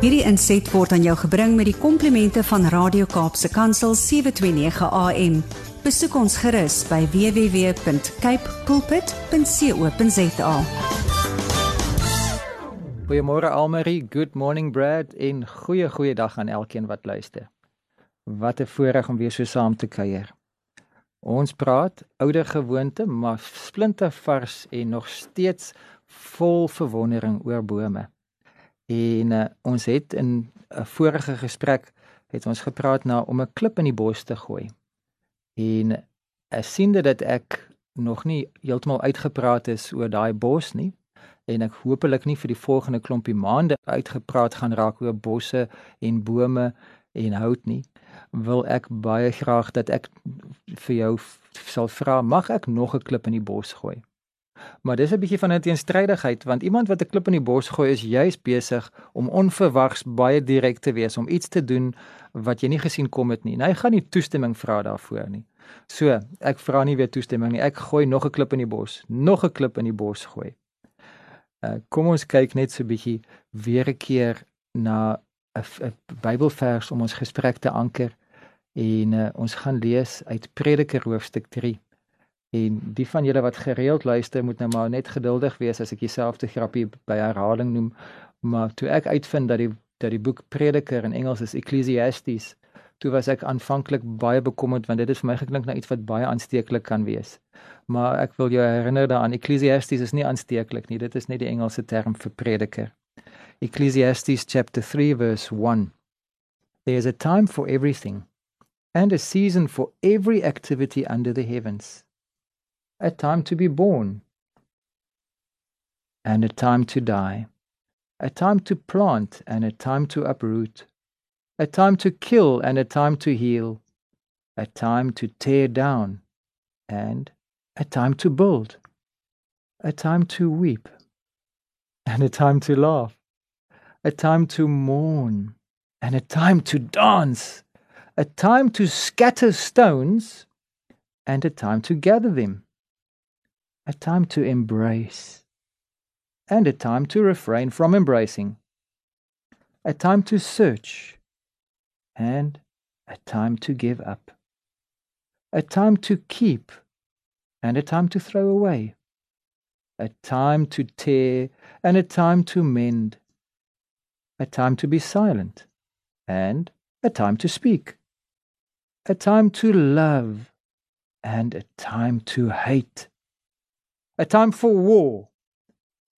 Hierdie inset word aan jou gebring met die komplimente van Radio Kaapse Kansel 729 AM. Besoek ons gerus by www.cape pulpit.co.za. Goeiemôre Almarie, good morning Brad en goeie goeie dag aan elkeen wat luister. Wat 'n voorreg om weer so saam te kuier. Ons praat ouer gewoonte, maar splintervars en nog steeds vol verwondering oor bome. En uh, ons het in 'n vorige gesprek het ons gepraat na om 'n klip in die bos te gooi. En ek sien dat ek nog nie heeltemal uitgepraat is oor daai bos nie en ek hopelik nie vir die volgende klompie maande uitgepraat gaan raak oor bosse en bome en hout nie wil ek baie graag dat ek vir jou sal vra mag ek nog 'n klip in die bos gooi Maar dis 'n bietjie van 'n teenstrydigheid want iemand wat 'n klip in die bos gooi is juis besig om onverwags baie direk te wees om iets te doen wat jy nie gesien kom het nie. Nou, hy gaan nie toestemming vra daarvoor nie. So, ek vra nie weer toestemming nie. Ek gooi nog 'n klip in die bos, nog 'n klip in die bos gooi. Uh kom ons kyk net so 'n bietjie weer 'n keer na 'n Bybelvers om ons gesprek te anker en uh, ons gaan lees uit Prediker hoofstuk 3. En die van julle wat gereeld luister, moet nou maar net geduldig wees as ek dieselfde grappie by herhaling noem. Maar toe ek uitvind dat die dat die boek Prediker in Engels is Ecclesiastes, toe was ek aanvanklik baie bekommerd want dit het vir my geklink na iets wat baie aansteeklik kan wees. Maar ek wil jou herinner daaraan Ecclesiastes is nie aansteeklik nie, dit is net die Engelse term vir prediker. Ecclesiastes chapter 3 verse 1 There is a time for everything and a season for every activity under the heavens a time to be born and a time to die, a time to plant and a time to uproot, a time to kill and a time to heal, a time to tear down and a time to build, a time to weep and a time to laugh, a time to mourn and a time to dance, a time to scatter stones and a time to gather them a time to embrace, and a time to refrain from embracing, a time to search, and a time to give up, a time to keep, and a time to throw away, a time to tear, and a time to mend, a time to be silent, and a time to speak, a time to love, and a time to hate a time for war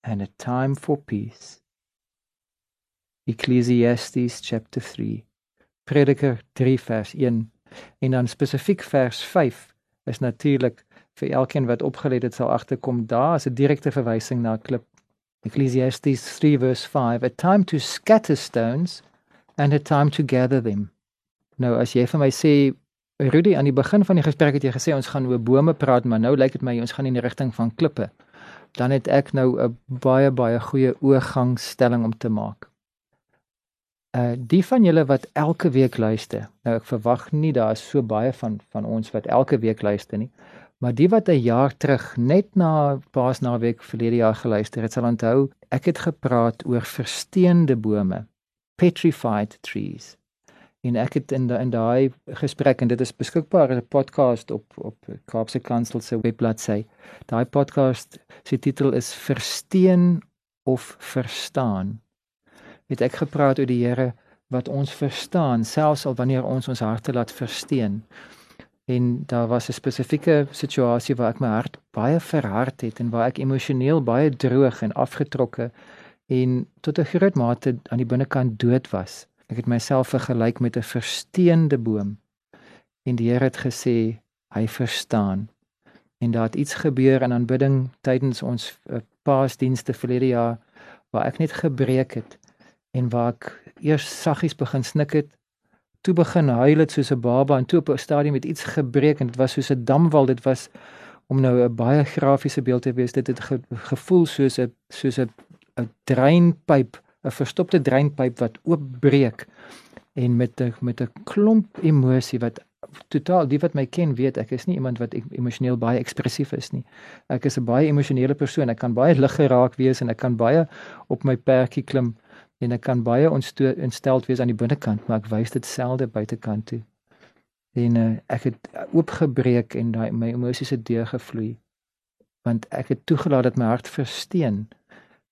and a time for peace. Ecclesiastes chapter 3. Prediker 3 vers 1 en dan spesifiek vers 5 is natuurlik vir elkeen wat opgelet het sal agterkom daar is 'n direkte verwysing na 'n klip. Ecclesiastes 3 verse 5 a time to scatter stones and a time to gather them. Nou as jy vir my sê Rudy, aan die begin van die gesprek het jy gesê ons gaan oor bome praat, maar nou lyk dit my ons gaan in die rigting van klippe. Dan het ek nou 'n baie baie goeie oorgangstelling om te maak. Uh die van julle wat elke week luister. Nou ek verwag nie daar is so baie van van ons wat elke week luister nie. Maar die wat 'n jaar terug net na Paasnaweek verlede jaar geluister het, sal onthou ek het gepraat oor versteende bome, petrified trees en ek het in in daai gesprek en dit is beskikbaar as 'n podcast op op Kaapse Kansel se webbladsy. Daai podcast se titel is Versteen of Verstaan. Het ek gepraat oor die Here wat ons verstaan selfs al wanneer ons ons harte laat versteen. En daar was 'n spesifieke situasie waar ek my hart baie verhard het en waar ek emosioneel baie droog en afgetrokke en tot 'n groot mate aan die binnekant dood was. Ek het myself vergelyk met 'n versteende boom. En die Here het gesê hy verstaan. En daar het iets gebeur in aanbidding tydens ons uh, paasdienste verlede jaar waar ek net gebreek het en waar ek eers saggies begin snik het, toe begin huil het soos 'n baba en toe op 'n stadium het iets gebreek en dit was soos 'n damwal, dit was om nou 'n baie grafiese beeld te wees, dit het ge, gevoel soos 'n soos 'n 'n dreinpyp 'n verstopte dreinpyp wat oopbreek en met 'n met 'n klomp emosie wat totaal die wat my ken weet ek is nie iemand wat emosioneel baie ekspressief is nie. Ek is 'n baie emosionele persoon. Ek kan baie lig geraak wees en ek kan baie op my perdjie klim En ek kan baie ontsteld wees aan die binnekant, maar ek wys dit selde buitekant toe. En uh, ek het oopgebreek en daai my emosies het deurgevloei. Want ek het toegelaat dat my hart versteen.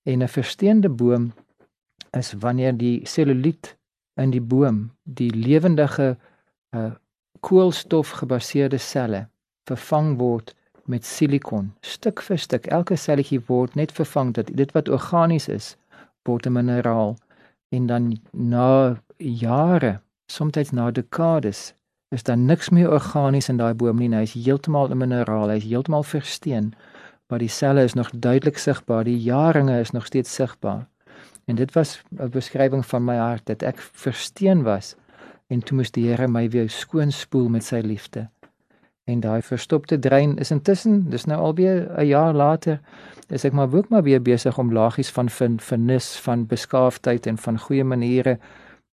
En 'n versteende boom is wanneer die seluliet in die boom, die lewendige uh koolstof gebaseerde selle vervang word met silikon. Stuk vir stuk elke selletjie word net vervang dat dit wat organies is word 'n mineraal. En dan na jare soms na dekades is daar niks meer organies in daai boom nie hy is heeltemal 'n mineraal hy is heeltemal versteen maar die selle is nog duidelik sigbaar die jaringe is nog steeds sigbaar en dit was 'n beskrywing van my hart dat ek versteen was en toe moes die Here my weer skoon spoel met sy liefde. En daai verstopte drein is intussen, dis nou alweer 'n jaar later, is ek maar ook maar weer besig om lagies van fin, finis van beskaafdheid en van goeie maniere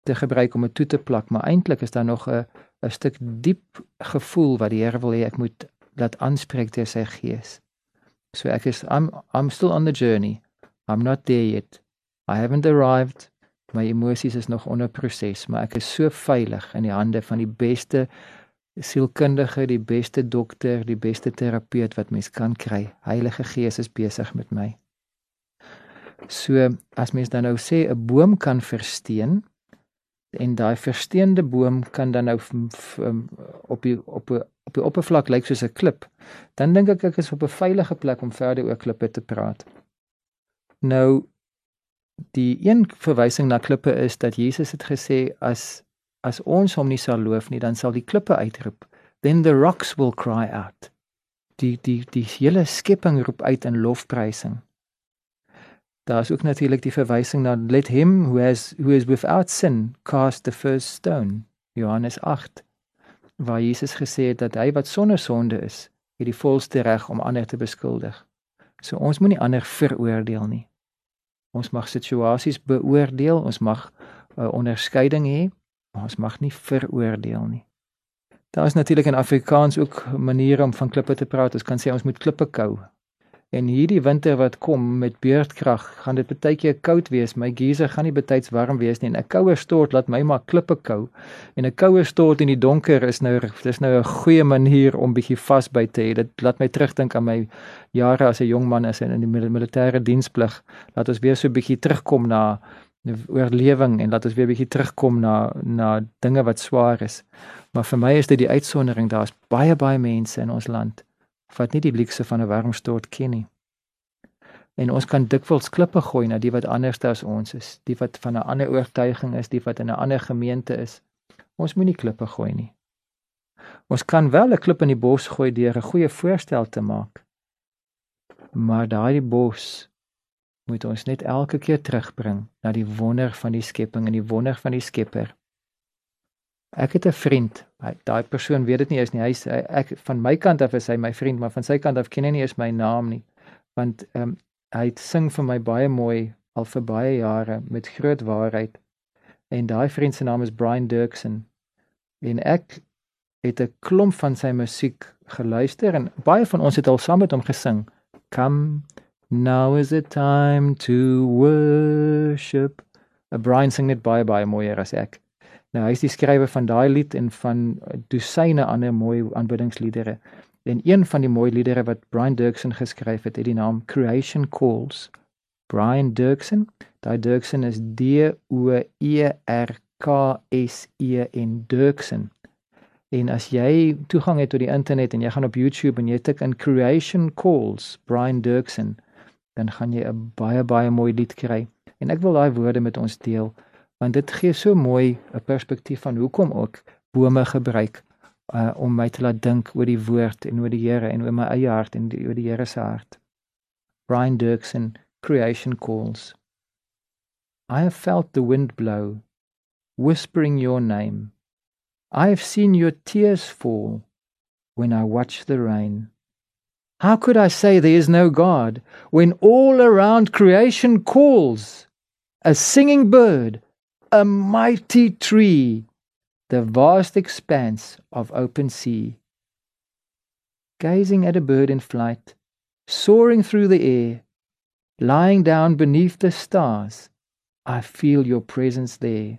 te gebruik om dit toe te plak, maar eintlik is daar nog 'n 'n stuk diep gevoel wat die Here wil hê ek moet laat aanspreek deur sy gees. So ek is I'm I'm still on the journey. I'm not there yet. I haven't arrived, My emosies is nog onder proses, maar ek is so veilig in die hande van die beste sielkundige, die beste dokter, die beste terapeut wat mens kan kry. Heilige Gees is besig met my. So as mens dan nou sê 'n boom kan versteen en daai versteende boom kan dan nou op die op 'n op die oppervlak lyk soos 'n klip, dan dink ek ek is op 'n veilige plek om verder oor klippe te praat. Nou die een verwysing na klippe is dat Jesus het gesê as as ons hom nie sal loof nie, dan sal die klippe uitroep. Then the rocks will cry out. Die die die hele skepping roep uit in lofprysing. Daar is ook natuurlik die verwysing na let him who has who is without sin cast the first stone. Johannes 8 waar Jesus gesê het dat hy wat sonder sonde is, het die volste reg om ander te beskuldig. So ons moenie ander veroordeel nie. Ons mag situasies beoordeel, ons mag uh, onderskeiding hê, maar ons mag nie veroordeel nie. Daar is natuurlik in Afrikaans ook maniere om van klippe te praat. Ons kan sê ons moet klippe kou. En hierdie winter wat kom met beurtkrag, gaan dit baie keer koud wees. My geyser gaan nie betyds warm wees nie en 'n koue stort laat my maar klippe kou. En 'n koue stort in die donker is nou dis nou 'n goeie manier om bietjie vasbyt te hê. Dit laat my terugdink aan my jare as 'n jong man as in die militêre diensplig. Laat ons weer so bietjie terugkom na oorlewing en laat ons weer bietjie terugkom na na dinge wat swaar is. Maar vir my is dit die uitsondering. Daar's baie baie mense in ons land wat nie die blikse van 'n warm stort ken nie. En ons kan dikwels klippe gooi na die wat anders as ons is, die wat van 'n ander oortuiging is, die wat in 'n ander gemeente is. Ons moenie klippe gooi nie. Ons kan wel 'n klip in die bos gooi deur 'n goeie voorstel te maak. Maar daai bos moet ons net elke keer terugbring na die wonder van die skepping en die wonder van die Skepper. Ek het 'n vriend. Daai persoon weet dit nie eens nie. Hy's ek van my kant af is hy my vriend, maar van sy kant af ken hy nie eens my naam nie. Want ehm um, hy sing vir my baie mooi al vir baie jare met groot waarheid. En daai vriend se naam is Brian Dirksen. En ek het 'n klomp van sy musiek geluister en baie van ons het al saam met hom gesing. Come now is the time to worship. Brian sing net baie baie mooier as ek. Nou hy is die skrywer van daai lied en van dosyne ander mooi aanbiddingsliedere. En een van die mooi liedere wat Brian Dirksen geskryf het, het die naam Creation Calls. Brian Dirksen, daai Dirksen is D O E R K S E N Dirksen. En as jy toegang het tot die internet en jy gaan op YouTube en jy tik in Creation Calls Brian Dirksen, dan gaan jy 'n baie baie mooi lied kry. En ek wil daai woorde met ons deel want dit gee so mooi 'n perspektief van hoekom ook bome gebruik uh, om my te laat dink oor die woord en oor die Here en oor my eie hart en die, oor die Here se hart. Brian Dirksen Creation Calls. I have felt the wind blow whispering your name. I have seen your tears fall when I watch the rain. How could I say there is no God when all around creation calls a singing bird a mighty tree, the vast expanse of open sea. Gazing at a bird in flight, soaring through the air, lying down beneath the stars, I feel your presence there.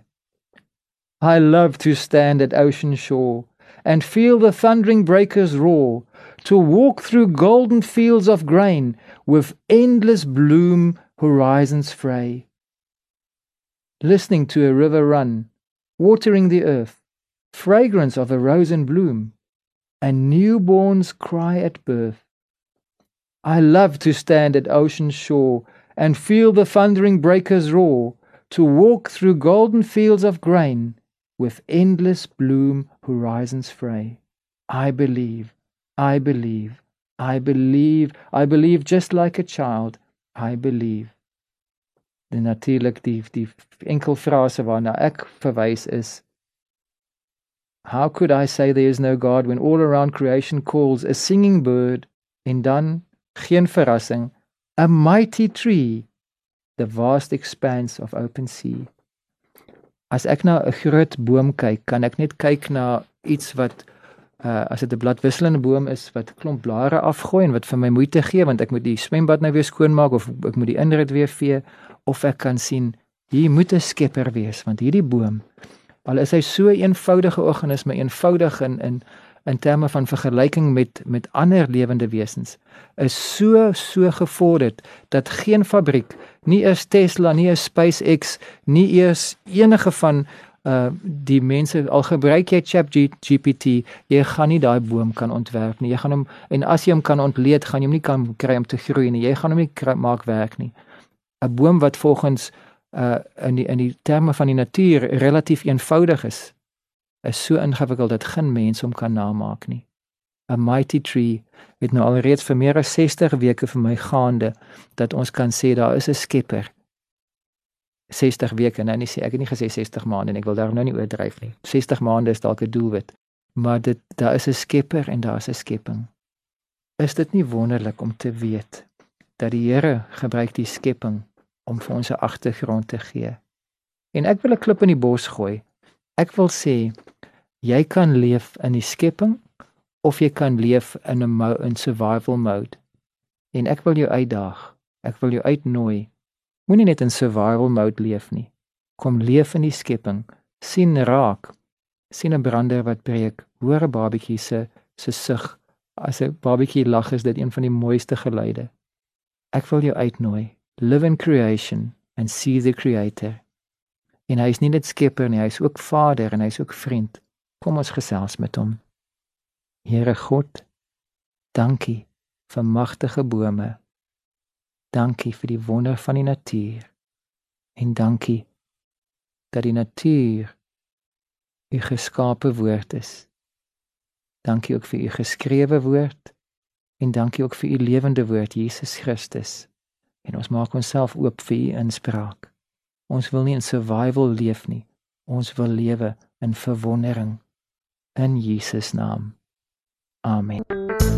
I love to stand at ocean shore and feel the thundering breakers roar, to walk through golden fields of grain with endless bloom horizons fray. Listening to a river run, watering the earth, fragrance of a rose in bloom, and newborns cry at birth. I love to stand at ocean's shore and feel the thundering breakers roar, to walk through golden fields of grain with endless bloom horizons fray. I believe, I believe, I believe, I believe just like a child. I believe. Die natuurlik die die enkel frase waarna ek verwys is How could I say there is no God when all around creation calls a singing bird en dan geen verrassing? A mighty tree the vast expanse of open sea. As ek na 'n groot boom kyk, kan ek net kyk na iets wat uh as dit 'n bladwisselende boom is wat klomp blare afgooi en wat vir my moeite gee want ek moet die swembad nou weer skoonmaak of ek moet die inrit weer vee of ek kan sien hier moet 'n skepper wees want hierdie boom al is hy so 'n eenvoudige organisme eenvoudig in in in terme van vergelyking met met ander lewende wesens is so so gevorderd dat geen fabriek nie eers Tesla nie eers SpaceX nie eers enige van uh die mense al gebruik jy ChatGPT jy gaan nie daai boom kan ontwerp nie jy gaan hom en as jy hom kan ontleed gaan jy hom nie kan kry om te groei nie jy gaan hom nie kry, maak werk nie 'n boom wat volgens uh in die in die terme van die natuur relatief eenvoudig is is so ingewikkeld dat geen mens hom kan namaak nie. A mighty tree het nou alreeds vir meer as 60 weke vir my gaande dat ons kan sê daar is 'n skepper. 60 weke, nou nie sê ek het nie gesê 60 maande nie, ek wil daar nou nie oordryf nie. 60 maande is dalk 'n doelwit, maar dit daar is 'n skepper en daar is 'n skepping. Is dit nie wonderlik om te weet dat die Here gebruik die skepping om vir ons 'n agtergrond te gee? En ek wil 'n klip in die bos gooi. Ek wil sê jy kan leef in die skepping of jy kan leef in 'n in survival mode. En ek wil jou uitdaag. Ek wil jou uitnooi. Moenie net in survival mode leef nie. Kom leef in die skepping. sien raak. sien 'n brander wat breek. Hoor 'n babatjie se se sug. As 'n babatjie lag is dit een van die mooiste geluide. Ek wil jou uitnooi. Live in creation and see the creator. En hy is nie net skepper nie, hy is ook Vader en hy is ook vriend. Kom ons gesels met hom. Here God, dankie vir magtige bome. Dankie vir die wonder van die natuur. En dankie dat die natuur u geskape woord is. Dankie ook vir u geskrewe woord en dankie ook vir u lewende woord Jesus Christus. En ons maak onsself oop vir u inspraak. Ons wil nie in survival leef nie. Ons wil lewe in verwondering in Jesus naam. Amen.